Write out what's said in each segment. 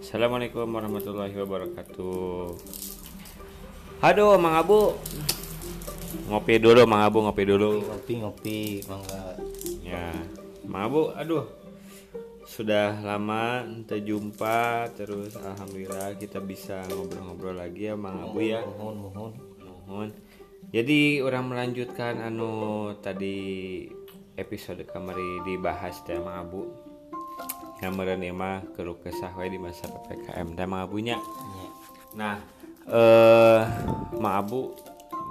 Assalamualaikum warahmatullahi wabarakatuh. Aduh, Mang Abu. Ngopi dulu, Mang Abu, ngopi dulu. ngopi ngopi mangga Ya, Mang Abu, aduh. Sudah lama kita jumpa terus alhamdulillah kita bisa ngobrol-ngobrol lagi ya Mang Abu ya. mohon mohon Mohon. Jadi orang melanjutkan anu tadi episode kamari dibahas teh Mang Abu. Yang ieu mah keluh kesah we di masa PPKM teh Mang Abunya. Nah, eh Mang Abu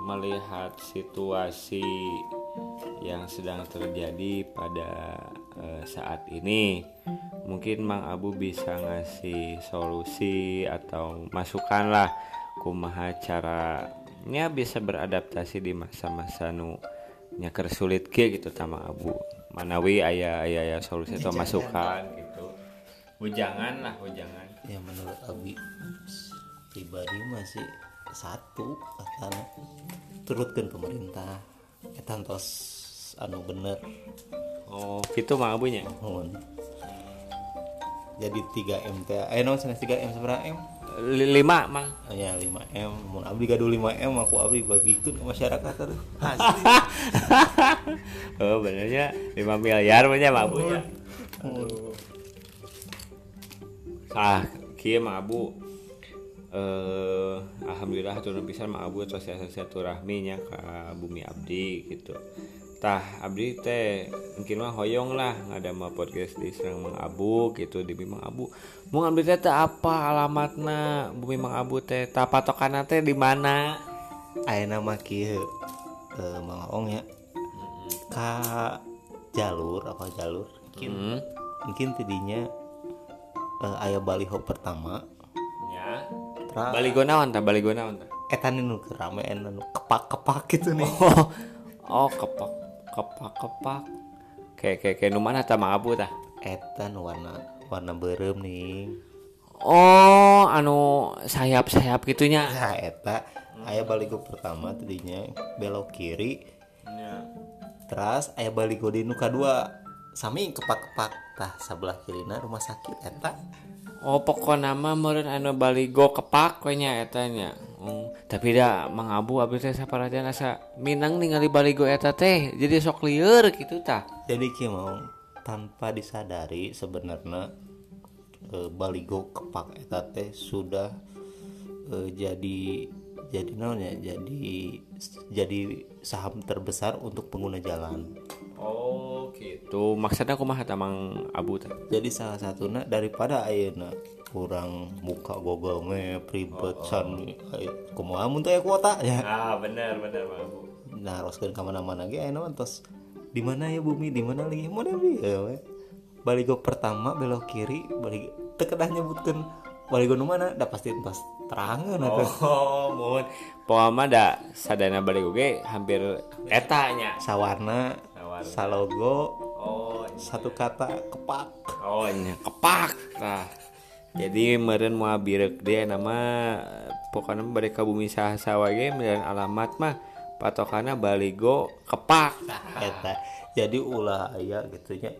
melihat situasi yang sedang terjadi pada eh, saat ini, mungkin Mang Abu bisa ngasih solusi atau masukan lah kumaha caranya bisa beradaptasi di masa-masa nu nyaker sulit ke gitu sama Abu. Manawi ayah ayah ayah solusi atau masukan gitu. Ujangan lah, ujangan. ya menurut Abi pribadi masih satu akan turutkan pemerintah eta tos anu bener Oh, gitu Mang Abunya. mohon jadi 3 M teh eh non 3 M seberapa M Li- Lima, Mang. Oh, ya 5 M mun abdi gaduh 5 M aku abdi bagikeun ke masyarakat terus oh benernya 5 miliar punya Mang Abu ya. Ah, kieu Mang Abu eh alhamdulillah turun pisan Mang Abu terus silaturahmi nya ka bumi abdi gitu. Tah abdi teh mungkin mah hoyong lah ngadama podcast di Serang Mang Abu gitu di Bumi Mang Abu. Mau abdi teh apa alamatna bumi Mang Abu teh tah patokanna teh di mana? ayeuna mah kieu eh Mang Ong ya ka jalur apa jalur mungkin Hmm. mungkin tidinya eh, aya baliho pertama Ya. tra Baligo naon tah? Baligo naon tah? etan nu anu kepak-kepak gitu nih Oh, oh kepak kepak kepak. Kayak kayak kayak nu mana tah Mang Abu tah? etan warna warna berem nih Oh, anu sayap-sayap gitunya. nah eta aya baligo pertama tidinya belok kiri terus aya baligo di nu kadua sami kepak-kepak tah sebelah kirina rumah sakit eta Oh, pokoknya mah meureun anu baligo kepak we nya eta nya. Hmm, tapi da Mang Abu abdi teh saparajana asa minang ningali baligo eta teh. Jadi sok lieur gitu tah. jadi kieu mau tanpa disadari sebenarnya eh, baligo kepak eta teh sudah eh, jadi jadi naonnya jadi jadi saham terbesar untuk pengguna jalan Oh, gitu. Maksudnya kumaha tah Mang Abu teh? jadi salah satunya daripada ayeuna kurang buka Google Map ribet can aya- kumaha mun teh kuota ya Ah, bener bener Mang Abu. nah haruskeun ka mana-mana ge ayeuna mah tos di mana ya bumi di mana lagi mana bi Ya, we. baligo pertama belok kiri balik teu kedah nyebutkeun baligo nu mana da pasti pas terangeun atuh Oh, mun poama da sadana baligo ge hampir eta nya. sawarna Sawarna. salogo Oh, satu kata kepak Oh nya kepak nah. Jadi meren mau birek dia nama pokoknya mereka bumi sah sawa ge dan alamat mah patokana baligo kepak. eta jadi ulah aya gitu nya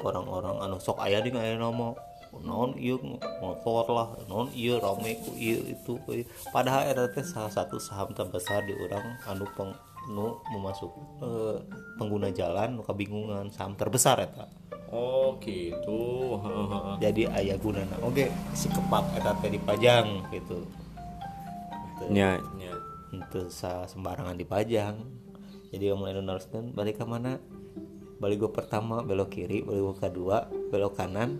orang-orang anu sok aya di aya nama non ieu motor lah non ieu rame ku ieu itu padahal eta teh salah satu saham terbesar di orang anu peng nu memasuk eh, pengguna jalan nu kabingungan saham terbesar eta Oh gitu. Jadi aya gunana oke si kepak eta teh dipajang gitu Nya nya. untuk sembarangan dipajang jadi yang mulai neruskan balik ke mana balik gue pertama belok kiri balik gue kedua belok kanan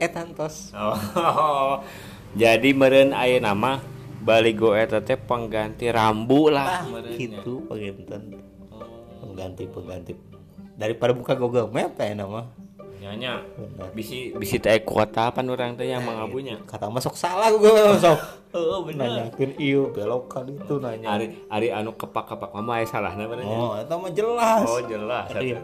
eh tantos Oh. Jadi meren aya nama baligo eta teh pengganti rambu lah. Ah meureun nya. gitu penginten. Pengganti pengganti. Daripada buka Google Map ya nama. Nya benar. Bisi bisi teh kuota pan urang teh yang mangabunya. kata masuk salah Google sok Oh nanyakin iyo belok kan itu nanya. Ari ari anu kepak-kepak mama aya salahna bener. Nya. oh itu mah jelas. Oh jelas. Iya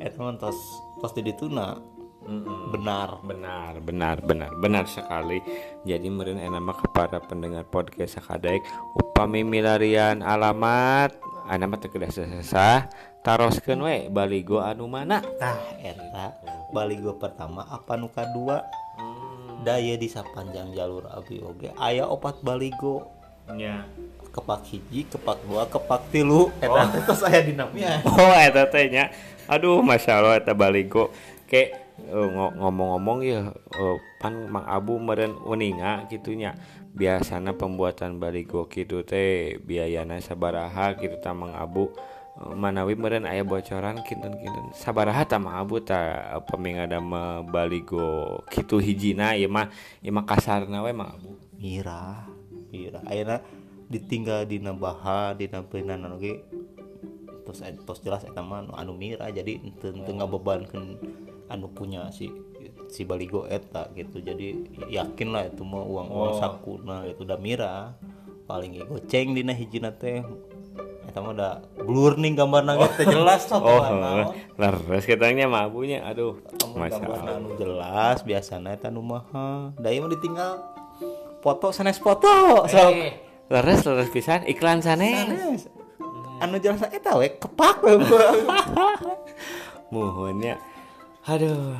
eta itu mah tos tos di dituna Mm-mm. benar. Benar, benar, benar, benar sekali. Jadi meureun enak mah kepada pendengar podcast sakadaek upami milarian alamat. Teu kedah sesah taroskeun we baligo anu mana? Tah eta. Baligo pertama apa nu kadua? Daya di sapanjang jalur abi oge. Aya opat baligo. Nya kepak hiji kepak dua kepak tilu. Eta teh tos aya di namanya oh eta teh nya aduh masya allah eta baligo. Kayak ngomong-ngomong ya eh, pan mang abu meren uninga gitunya biasana pembuatan baligo gitu teh biayana sabaraha gitu ta mang abu. Eh, manawi meren aya bocoran kinten-kinten. Sabaraha ta mang abu ta pemingada mah baligo gitu hijina ieu mah ieu mah kasarna we mang abu. Mira mira ayeuna ditinggal dina baha dina peunan oge terus tos jelas eta mah nu anu mira jadi teu teu ngabebankeun anu punya si si baligo eta gitu. Jadi yakin lah itu mah uang uang Oh. sakuna itu udah mira paling goceng dina hijina teh. Eta mah udah blur nih gambarna ge teh jelas oh oh, leres katanya mah abunya aduh gambar anu jelas biasana eta nu maha da ieu mah ditinggal foto sanes foto sok. Eh, leres leres pisan iklan sanes. Sanes. Anu jelas eta we kepak muhunnya aduh.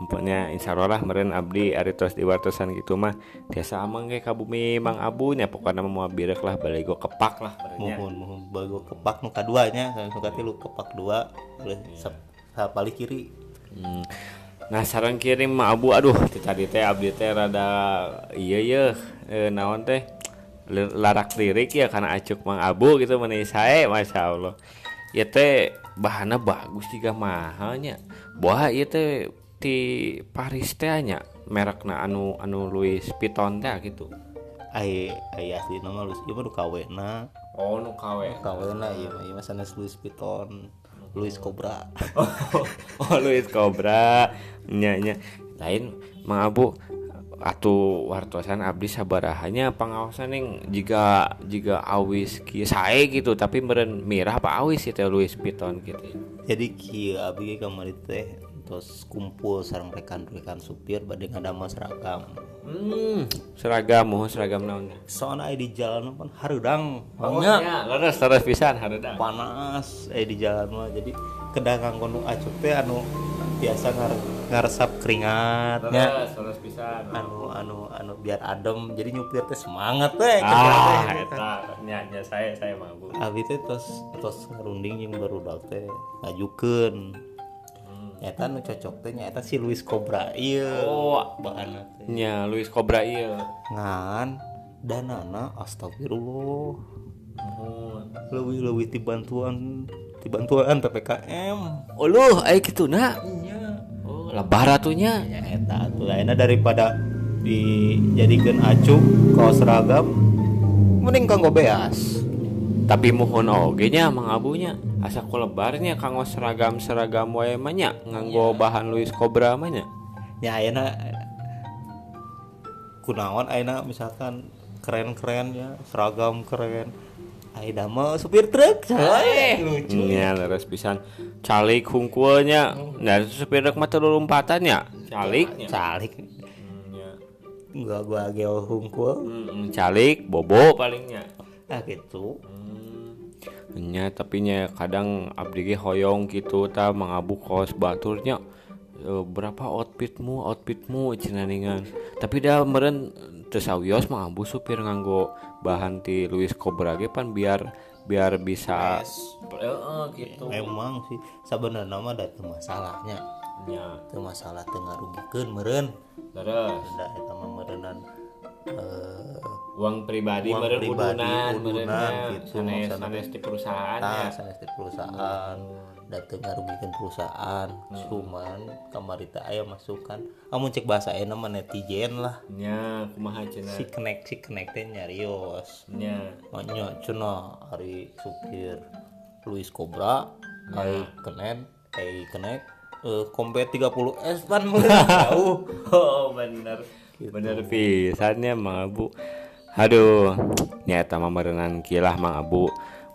Ampunnya insya Allah lah meren abdi ari tos diwartosan gitu mah. Biasa amang ge ka bumi mang abu nya pokoknya mau birek lah baligo kepak lah merenya mohon mohon. Bago kepak nu kaduanya nu katilu kepak dua. Boleh sap sapali kiri. Hmm. Nah sarang kirim mah abu aduh tadi teh abdi teh rada iya iya eh, naon teh larak lirik ya karena acuk mang abu gitu menih sae masya Allah ya teh bahannya bagus juga mahalnya. Buah iya teh di Paris teh nya merekna anu anu Louis Vuitton teh gitu. Ai ai asli nama lu ieu mah nu kawena. Oh nu kawe. Ieu mah ieu mah sanes Louis Vuitton. Louis Cobra. Oh Louis Cobra. Nya nya. Lain mang abu atuh wartosan abdi sabarahanya pengawasan yang jika jika awis kieu sae gitu tapi meren mirah apa awis itu Louis Vuitton gitu jadi kieu abi ge kamari teh terus kumpul sareng rekan-rekan supir bade ngadama seragam. Hmm seragam mohon seragam naon soalnya di jalan pan harudang oh banyak nya leres leres pisan hareuda panas eh di jalan mah jadi kedagang kono acuk teh anu biasa ngar ngaresap leres pisan. Anu anu anu biar adem jadi nyupir teh semangat teh kerja teh. ah eta nya nya saya saya mah bu Abi teh tos tos ngarunding yang barudak teh ngajukeun. Eta nu cocok teh nya eta si Luis Cobra ieu. Oh bahanna teh. nya Louis Cobra ieu. Ngan danana astagfirullah. Mohon lebih lebih ti bantuan ti bantuan PPKM oh lu aya kituna iya oh lebar atunya ya eta lainnya daripada dijadikan acuk kaos seragam mending kanggo beas. Tapi mohon oge nya mang abunya asa ku lebarnya kanggo seragam seragam wae mah nya nganggo bahan Louis Cobra mah nya. Ya ayeuna kunaon ayeuna misalkan keren-keren ya seragam keren Aida mah supir truk coy. Lucu. Nya leres pisan. Calik hungkulnya nah supir truk mah teu lompatan nya calik? Nya calik. Gua gua geo hungkul. Hmm, calik bobo palingnya. Ah gitu. Nya tapi nya kadang abdi ge hoyong gitu ta mangabu kaos baturnya. E, berapa outfitmu outfitmu cinaningan tapi dah meren tesawios mangabu supir nganggo bahan ti Louis Cobra ge pan biar biar bisa Heeh, gitu. Emang sih sebenarnya mah ada teu masalahnya. Nya teu masalah teu ngarugikeun meureun. Terus. Da eta mah meureunnan eh uang pribadi Uang meren pribadi, udunan udunan, gitu, sanes maksudnya. sanes di perusahaan tah ya sanes di perusahaan dateng ngarugikeun perusahaan. Cuman kamari teh aya masukan amun cek bahasa euna mah netizen lah. Nya kumaha cenah? Si kenek si kenek teh nyarios. Nya. Maknya cuna hari supir Luis Cobra Hai kenen Hai kenek eh kompet 30 S pan. Jauh. Oh bener. Bener pisannya Mang Abu. Aduh Nyata mah merenang kilah Mang Abu.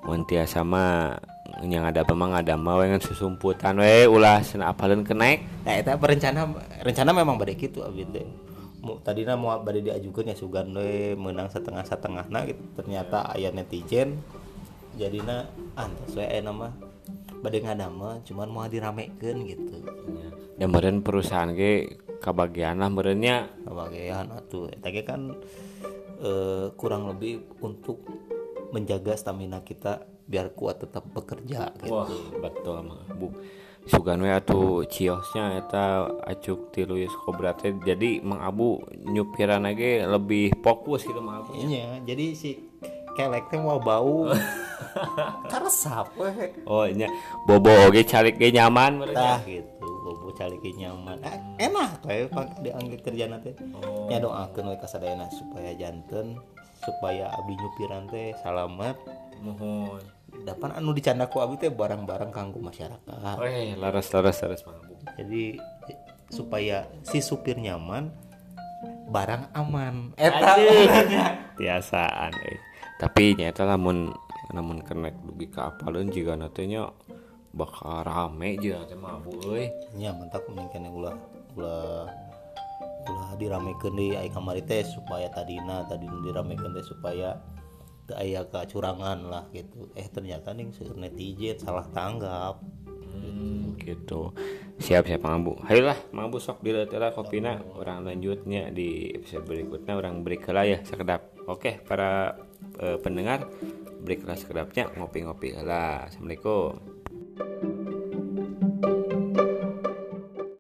Mun tiasa mah yang ada memang ada mah we ngan susumputan we ulah cenah apaleun kenek nah itu rencana rencana memang pada gitu abis mau tadinya mau pada diajukan ya sugan we menang setengah setengah nah gitu. Ternyata ayah netizen jadinya antas we nama pada ngadama cuman mau diramekeun gitu. Dan meren perusahaan ge kebagian lah merenya kebagian atuh. Ge kan eh, kurang lebih untuk menjaga stamina kita biar kuat tetap bekerja gitu. wah betul mah bu sugan we atuh ciosnya eta acuk ti Luis Cobra teh jadi Mang Abu nyupiran ge lebih fokus gitu Mang Abu Iya, jadi si kelek teh mau bau karesap weh. oh nya bobo oge calik ge nyaman Tah gitu, bobo caliki nyaman. Ah, enak we pak dianggap kerja teh. Ya doakeun we kasadayana supaya janten supaya abdi nyupiran teh salamet mohon dapan anu dicanda ku abdi teh barang-barang kanggo masyarakat. Weh, laras laras laras Mang Abu Jadi supaya si supir nyaman barang aman. tiasaan eh. tapi nyata lamun namun kenek dugi ke apalun juga nantinya bakal rame juga teh mah bu euy nya mentak mungkin ulah ulah ulah diramekeun deui ai kamari teh supaya tadina tadi diramekeun teh supaya teu aya kecurangan lah gitu. Eh ternyata nih netizen salah tanggap. Hmm, gitu. Siap siap Mang Abu ayolah Mang Abu sok dileuteulah kopina orang lanjutnya di episode berikutnya orang break heula ya sekedap. Oke para eh, pendengar break lah sekedapnya ngopi-ngopi lah. Assalamualaikum